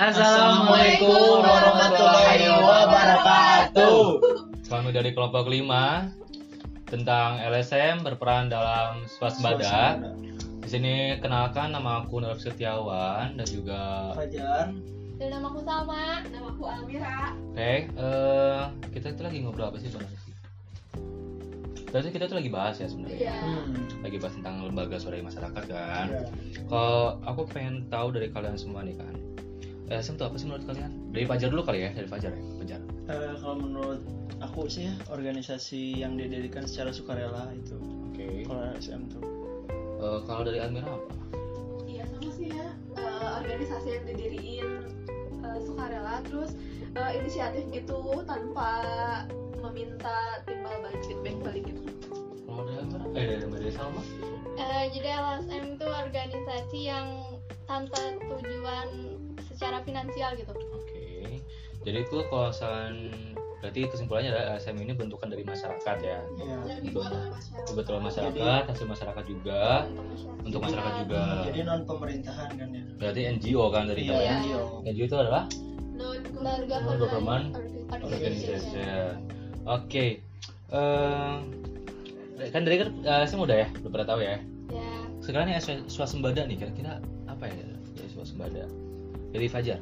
Assalamualaikum warahmatullahi wabarakatuh. Kami dari kelompok 5 tentang LSM berperan dalam swasembada. Di sini kenalkan nama aku Nur Setiawan dan juga Fajar. Dan nama aku Salma. Nama aku Almira. Oke, eh, kita itu lagi ngobrol apa sih sebenarnya? Berarti kita tuh lagi bahas ya sebenarnya. Iya. Hmm. Lagi bahas tentang lembaga swadaya masyarakat kan. Ya. Kalau aku pengen tahu dari kalian semua nih kan. LSM itu apa sih menurut kalian? Dari Fajar dulu kali ya, dari Fajar ya, Fajar. Eh, kalau menurut aku sih ya, organisasi yang didirikan secara sukarela itu. Oke. Kalau LSM tuh. Eh, kalau dari Almira apa? Iya sama sih ya. Eh, organisasi yang didiriin eh, sukarela terus eh, inisiatif gitu tanpa meminta timbal balik feedback balik gitu. Kalau dari Almira? Eh, dari dari Salma? Eh, jadi LSM itu organisasi yang tanpa tujuan secara finansial gitu. Oke. Jadi itu misalkan berarti kesimpulannya adalah LSM ini bentukan dari masyarakat ya. Iya. Lebih buat masyarakat. Hasil masyarakat juga, untuk masyarakat juga. Jadi non pemerintahan kan ya. Berarti NGO kan dari Iya, namanya. NGO. NGO itu adalah Non-government Non-government organization. Oke. Eh, kan dari kan LSM udah ya, udah pada tahu ya. Ya, Sekarang nih swa- swasembada nih kira-kira apa ya dari swasembada? Dari Fajar.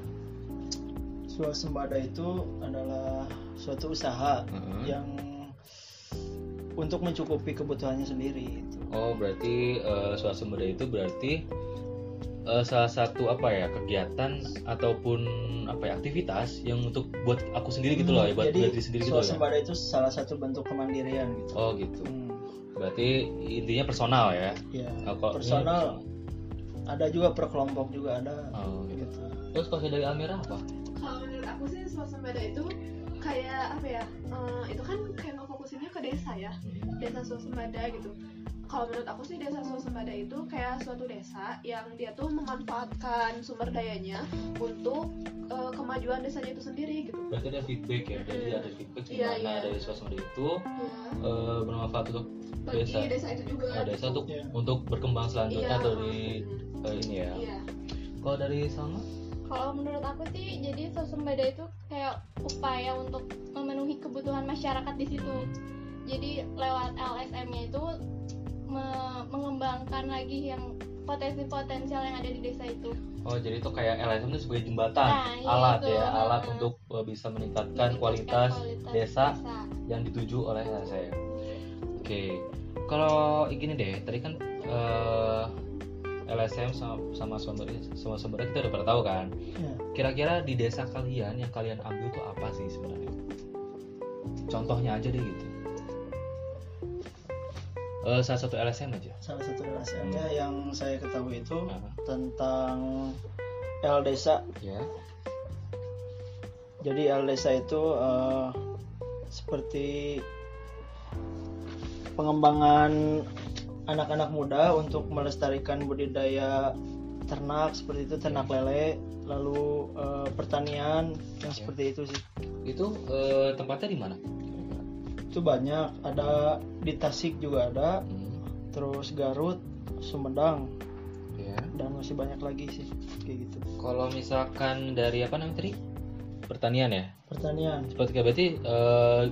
Swasembada itu adalah suatu usaha Heeh. yang untuk mencukupi kebutuhannya sendiri itu. Oh berarti eh, swasembada itu berarti eh, salah satu apa ya kegiatan ataupun apa ya aktivitas yang untuk buat aku sendiri gitu loh ya buat Hmm, Jadi buat diri sendiri gitu loh ya. swasembada itu salah satu bentuk kemandirian gitu. Oh gitu. Hmm, Berarti intinya personal ya. ya. Nah, kalau- Personal ada juga per kelompok juga ada Oh, gitu. gitu. Terus kalau dari Almira apa? Kalau menurut aku sih swasembada itu kayak apa ya? eh, itu kan kayak ngefokusinnya ke desa ya. desa swasembada gitu kalau menurut aku sih desa swasembada itu kayak suatu desa yang dia tuh memanfaatkan sumber dayanya untuk eh, kemajuan desanya itu sendiri gitu Berarti ada feedback ya. Jadi Hmm. ada feedback di Iya, mana iya. dari swasembada itu ya eh, bermanfaat untuk bagi desa. desa, itu juga Nah, desa untuk Iya. untuk berkembang selanjutnya Iya. atau di eh, ini ya. iya Kalau dari Salma? kalau menurut aku sih jadi swasembada itu kayak upaya untuk memenuhi kebutuhan masyarakat di situ. Jadi lewat LSM-nya itu me- mengembangkan lagi yang potensi-potensial yang ada di desa itu. Oh jadi itu kayak LSM itu sebagai jembatan, Nah, iya alat itu. ya, alat Nah. untuk uh, bisa meningkatkan Meningkatkan kualitas, kualitas desa yang dituju oleh LSM. Oke, kalau gini deh, tadi kan uh, LSM sama sama sumber sama sumber kita udah pernah tahu kan. Ya. Kira-kira di desa kalian yang kalian ambil tuh apa sih sebenarnya? Contohnya aja deh gitu. Eh, salah satu LSM aja. Salah satu LSM-nya yang saya ketahui itu Aha. tentang L desa. Ya. Jadi L desa itu eh, seperti pengembangan anak-anak muda untuk melestarikan budidaya ternak seperti itu ternak lele lalu eh, pertanian yang Ya. seperti itu sih Itu eh, tempatnya di mana? Itu banyak ada di Tasik juga ada Hmm, terus Garut Sumedang ya. dan masih banyak lagi sih kayak gitu Kalau misalkan dari apa namanya tadi? Pertanian ya. pertanian Seperti berarti eh,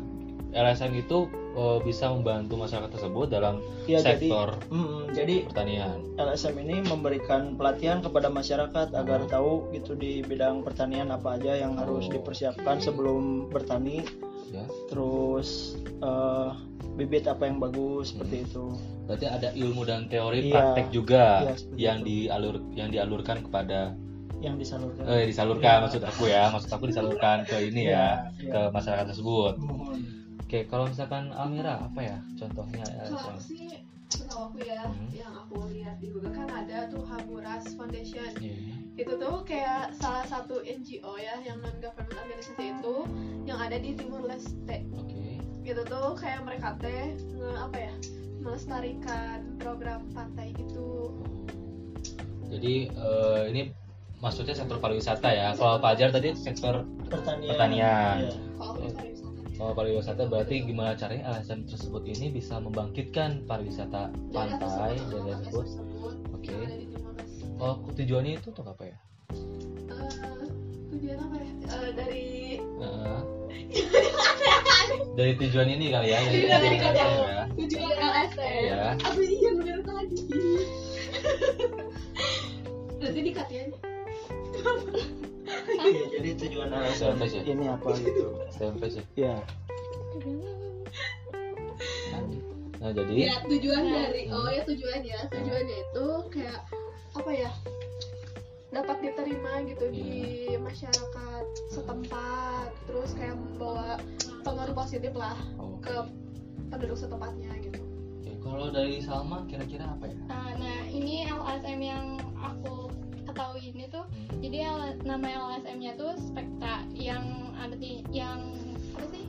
LSM itu eh, bisa membantu masyarakat tersebut dalam ya jadi sektor mm, jadi pertanian. LSM ini memberikan pelatihan kepada masyarakat agar tahu gitu di bidang pertanian apa aja yang harus Oh, dipersiapkan oke. sebelum bertani Ya. terus eh, bibit apa yang bagus seperti itu Berarti ada ilmu dan teori Iya. praktek juga seperti yang itu. dialur yang dialurkan kepada yang disalurkan eh disalurkan Iya. maksud aku ya, maksud aku disalurkan ke ini ya, Iya, ke iya. masyarakat tersebut. Mohon. Oke, kalau misalkan Almira apa ya contohnya kalau aku sih setahu aku ya Hmm. yang aku lihat di Google kan ada tuh Haburas Foundation Iya. itu tuh kayak salah satu NGO ya yang non government organisasi itu yang ada di Timur Leste Oke. gitu tuh kayak mereka teh nge apa ya melestarikan program pantai gitu Jadi eh, ini maksudnya sektor pariwisata ya. Kalau Fajar tadi sektor pertanian, Pertanian. Iya. Aku pariwisata berarti gimana caranya LSM tersebut ini bisa membangkitkan pariwisata pantai dan lain tersebut. Oke. Leste. Oh, tujuannya itu untuk apa ya? Eh, tujuan apa ya Eh, dari Heeh. dari tujuan ini kali ya dari Iya, dari tujuan ya tujuan LSM ya apa iya bener tadi berarti di katian Iya, jadi tujuan LSM Sampai sih. ini apa gitu. SMP sih. Ya nah jadi ya tujuan dari oh ya tujuan ya. Tujuannya itu kayak apa ya dapat diterima gitu di masyarakat setempat. Terus kayak membawa pengaruh positif lah oh, ke penduduk setempatnya gitu. Oke, kalau dari Salma kira-kira apa ya? Nah, nah, ini LSM yang ketahui ini tuh Hmm. jadi nama LSM-nya tuh Spektra yang arti yang apa sih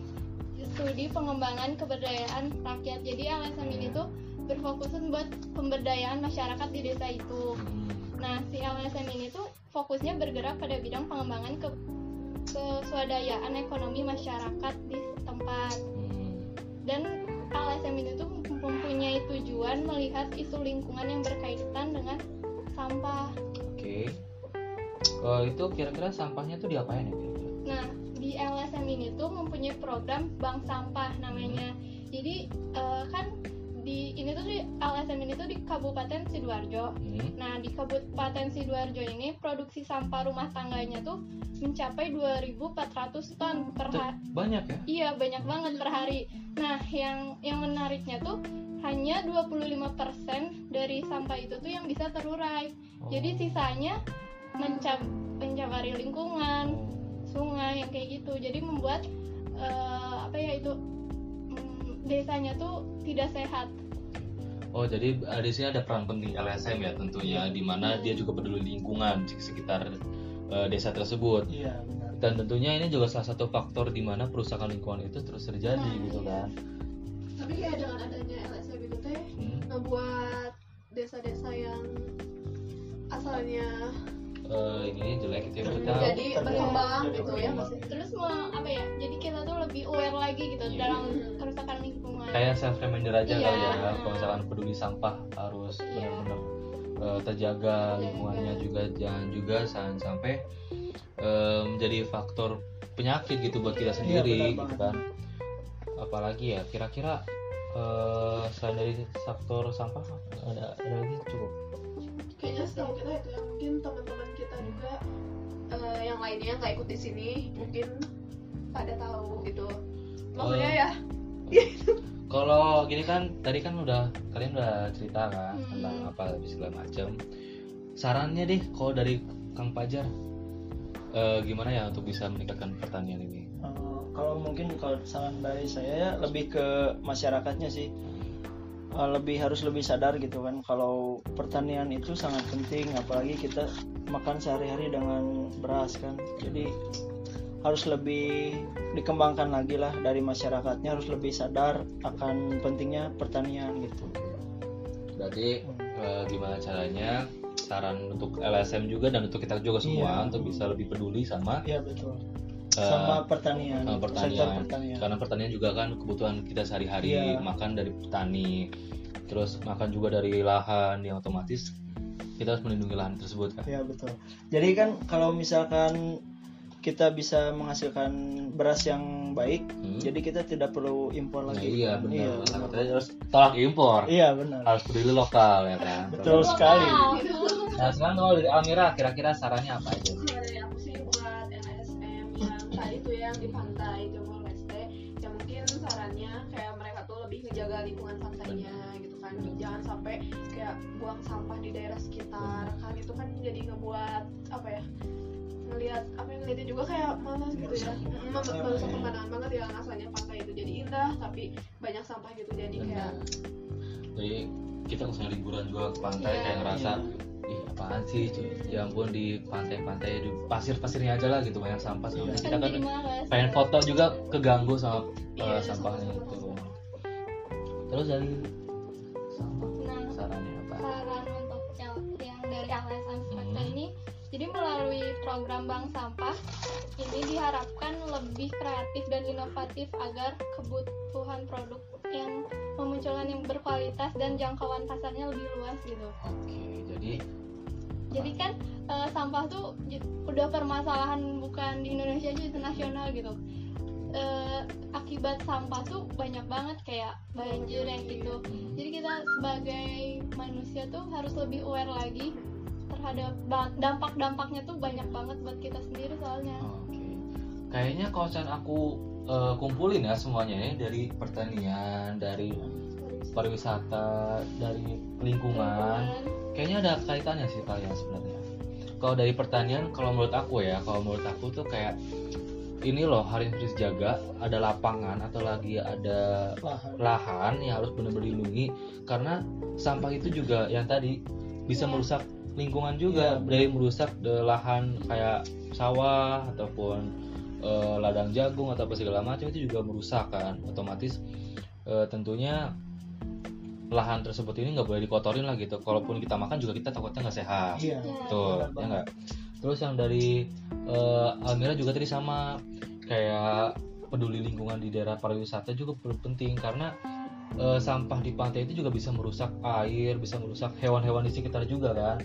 studi pengembangan keberdayaan rakyat jadi LSM ini tuh berfokus buat pemberdayaan masyarakat di desa itu Hmm. nah si LSM ini tuh fokusnya bergerak pada bidang pengembangan ke keswadayaan ekonomi masyarakat di tempat Hmm. dan LSM ini tuh mempunyai tujuan melihat isu lingkungan yang berkaitan dengan sampah. Kalau itu kira-kira sampahnya tuh diapain ya kira-kira? Nah, di LSM ini tuh mempunyai program bank sampah namanya. Jadi eh, kan di ini tuh di LSM ini tuh di Kabupaten Sidoarjo. Hmm. Nah, di Kabupaten Sidoarjo ini produksi sampah rumah tangganya tuh mencapai 2.400 ton per hari. banyak ya? Iya, banyak banget per hari. Nah, yang yang menariknya tuh hanya 25% dari sampah itu tuh yang bisa terurai. Oh. Jadi sisanya mencap mencemari lingkungan, sungai yang kayak gitu. Jadi membuat eh, apa ya itu mm, desanya tuh tidak sehat. Oh jadi eh, di sini ada peran penting LSM ya tentunya, di mana dia juga peduli lingkungan di sekitar eh, desa tersebut. iya benar Dan tentunya ini juga salah satu faktor di mana perusakan lingkungan itu terus terjadi Nah, gitu iya. kan. Tapi kayak dengan adanya LSM itu teh Hmm. ngebuat desa-desa yang asalnya Eh, ini jelek itu ya kita. jadi berkembang Jadi gitu ya masih Terus me- apa ya? Jadi kita tuh lebih aware lagi gitu Iya. dalam kerusakan lingkungan. Kayak self reminder aja Iya. kali ya, kalau misalkan peduli sampah harus Iya. benar-benar eh, terjaga lingkungannya juga jangan juga jangan sampai eh, menjadi faktor penyakit gitu buat kita sendiri benar gitu kan. Apalagi ya kira-kira eh, selain dari faktor sampah ada, ada lagi cukup. kayaknya setahu kita itu ya mungkin teman-teman kita juga eh, yang lainnya nggak ikut di sini mungkin pada tahu gitu maksudnya Oh. ya Kalau gini kan tadi kan udah kalian udah cerita kan Hmm. tentang apa segala macam. Sarannya deh kalau dari Kang Pajar eh, gimana ya untuk bisa meningkatkan pertanian ini? Kalau mungkin kalau saran dari saya ya lebih ke masyarakatnya sih. Eh, lebih harus lebih sadar gitu kan. Kalau pertanian itu sangat penting apalagi kita makan sehari-hari dengan beras kan. Jadi harus lebih dikembangkan lagi lah dari masyarakatnya harus lebih sadar akan pentingnya pertanian gitu. Berarti eh, gimana caranya? Saran untuk LSM juga dan untuk kita juga semua Iya. untuk bisa lebih peduli sama iya betul sama pertanian sama pertanian. pertanian karena pertanian juga kan kebutuhan kita sehari-hari Iya. makan dari petani terus makan juga dari lahan yang otomatis kita harus melindungi lahan tersebut kan Iya betul. Jadi kan kalau misalkan kita bisa menghasilkan beras yang baik, Hmm. jadi kita tidak perlu impor Nah, lagi. iya Iya, benar benar. Makanya harus tolak impor Iya benar. harus peduli lokal ya kan Betul sekali. nah sekarang kalau dari Almira kira-kira sarannya apa aja yang tadi tuh yang di pantai Timor Leste ya mungkin sarannya kayak mereka tuh lebih ngejaga lingkungan pantainya gitu kan. Jangan sampai kayak buang sampah di daerah sekitar kan. Itu kan jadi ngebuat apa ya ngelihat apa yang ngeliatnya juga kayak malas gitu ya. Merusak pemandangan banget yang asalnya pantai itu. Jadi indah tapi banyak sampah gitu. Jadi kayak jadi kita misalnya liburan juga ke pantai Iya. kayak ngerasa ih apaan sih cuy ya ampun di pantai-pantai di pasir-pasirnya aja lah gitu banyak sampah sama Iya. kita kan. Pengen foto juga keganggu sama Iya, uh, sampahnya itu terus dari sama Nah, sarannya apa? saran untuk yang, yang dari LSM Spektra Hmm. ini jadi melalui program bank sampah ini diharapkan lebih kreatif dan inovatif agar kebutuhan produk yang memunculkan yang berkualitas dan jangkauan pasarnya lebih luas gitu. Oke jadi? Jadi kan eh, sampah tuh udah permasalahan bukan di Indonesia aja itu nasional gitu. Eh, akibat sampah tuh banyak banget kayak banjir yang gitu. Jadi kita sebagai manusia tuh harus lebih aware lagi terhadap dampak-dampaknya tuh banyak banget buat kita sendiri soalnya Oke. Kayaknya kalau misalnya aku eh, kumpulin ya semuanya ya dari pertanian, dari pariwisata, dari lingkungan, kayaknya ada kaitannya sih kalian sebenarnya. Kalau dari pertanian, kalau menurut aku ya, kalau menurut aku tuh kayak ini loh hari harus jaga ada lapangan atau lagi ada lahan lahan yang harus benar-benar dilindungi karena sampah itu juga yang tadi bisa Iya. merusak lingkungan juga Iya, dari merusak de- lahan kayak sawah ataupun eh, ladang jagung atau apa segala macam itu juga merusak kan. Otomatis eh, tentunya lahan tersebut ini nggak boleh dikotorin lah gitu. Kalaupun kita makan juga kita takutnya nggak sehat. Iya Ya. Betul, benar ya nggak? Terus yang dari eh, Almira juga tadi sama. Kayak peduli lingkungan di daerah pariwisata juga perlu penting karena eh, sampah di pantai itu juga bisa merusak air, bisa merusak hewan-hewan di sekitar juga kan.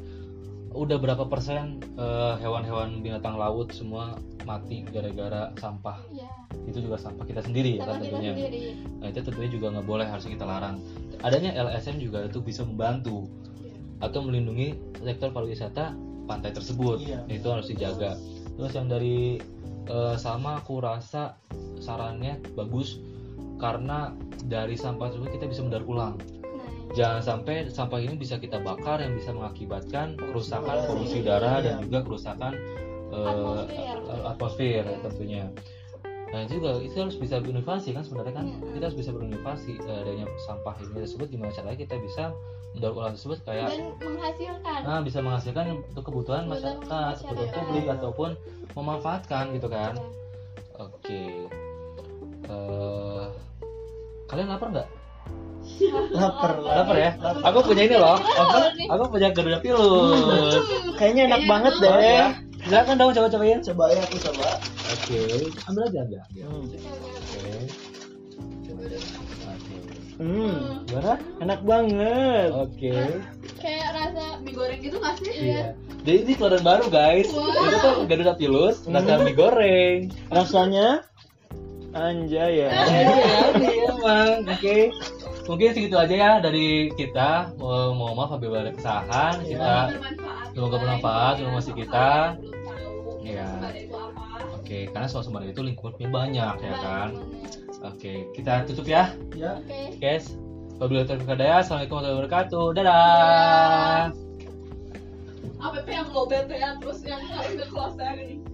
Udah berapa persen eh, hewan-hewan binatang laut semua mati gara-gara sampah? ya Itu juga sampah kita sendiri ya sama kan kita tentunya. sendiri Nah itu tentunya juga nggak boleh harus kita larang. Adanya LSM juga itu bisa membantu atau melindungi sektor pariwisata pantai tersebut. Iya. Itu harus dijaga. Terus yang dari eh, sama aku rasa sarannya bagus karena dari sampah tersebut kita bisa mendaur ulang. nah Jangan sampai sampah ini bisa kita bakar yang bisa mengakibatkan kerusakan polusi udara dan Iya. juga kerusakan eh, Atmosfer. atmosfer tentunya. Nah itu juga itu harus bisa berinovasi kan sebenarnya kan Iya. kita harus bisa berinovasi eh, adanya sampah ini tersebut gimana caranya kita bisa mendaur ulang tersebut kayak dan menghasilkan nah bisa menghasilkan untuk kebutuhan masyarakat, kebutuhan publik ataupun memanfaatkan gitu kan. Ya. Oke. Eh, kalian lapar nggak? lapar Lapar ya? Aku punya ini loh. Apa? Aku punya Garuda Pilus. kayaknya enak banget deh ya. Silakan dong coba-cobain. coba ya aku coba Oke. Ambil aja ambil. ambil. hmm. Oke. Coba. Hmm, Gimana? enak banget Oke. kayak rasa mie goreng gitu nggak sih Iya. Jadi ini keluaran baru guys. Itu tuh Garuda Pilus, rasa mie goreng. rasanya anjay ya Iya, emang. Oke. Mungkin segitu aja ya dari kita. Mau mohon maaf apabila ada kesalahan. Kita bermanfaat Semoga bermanfaat informasi kita. Iya. apa Oke, karena swasembada itu lingkungannya banyak ya kan. Oke, kita tutup ya, ya oke guys. Wabillahi taufiq wal hidayah. Assalamualaikum warahmatullahi wabarakatuh. Dadah. app yang low BTA terus yang harus di close ini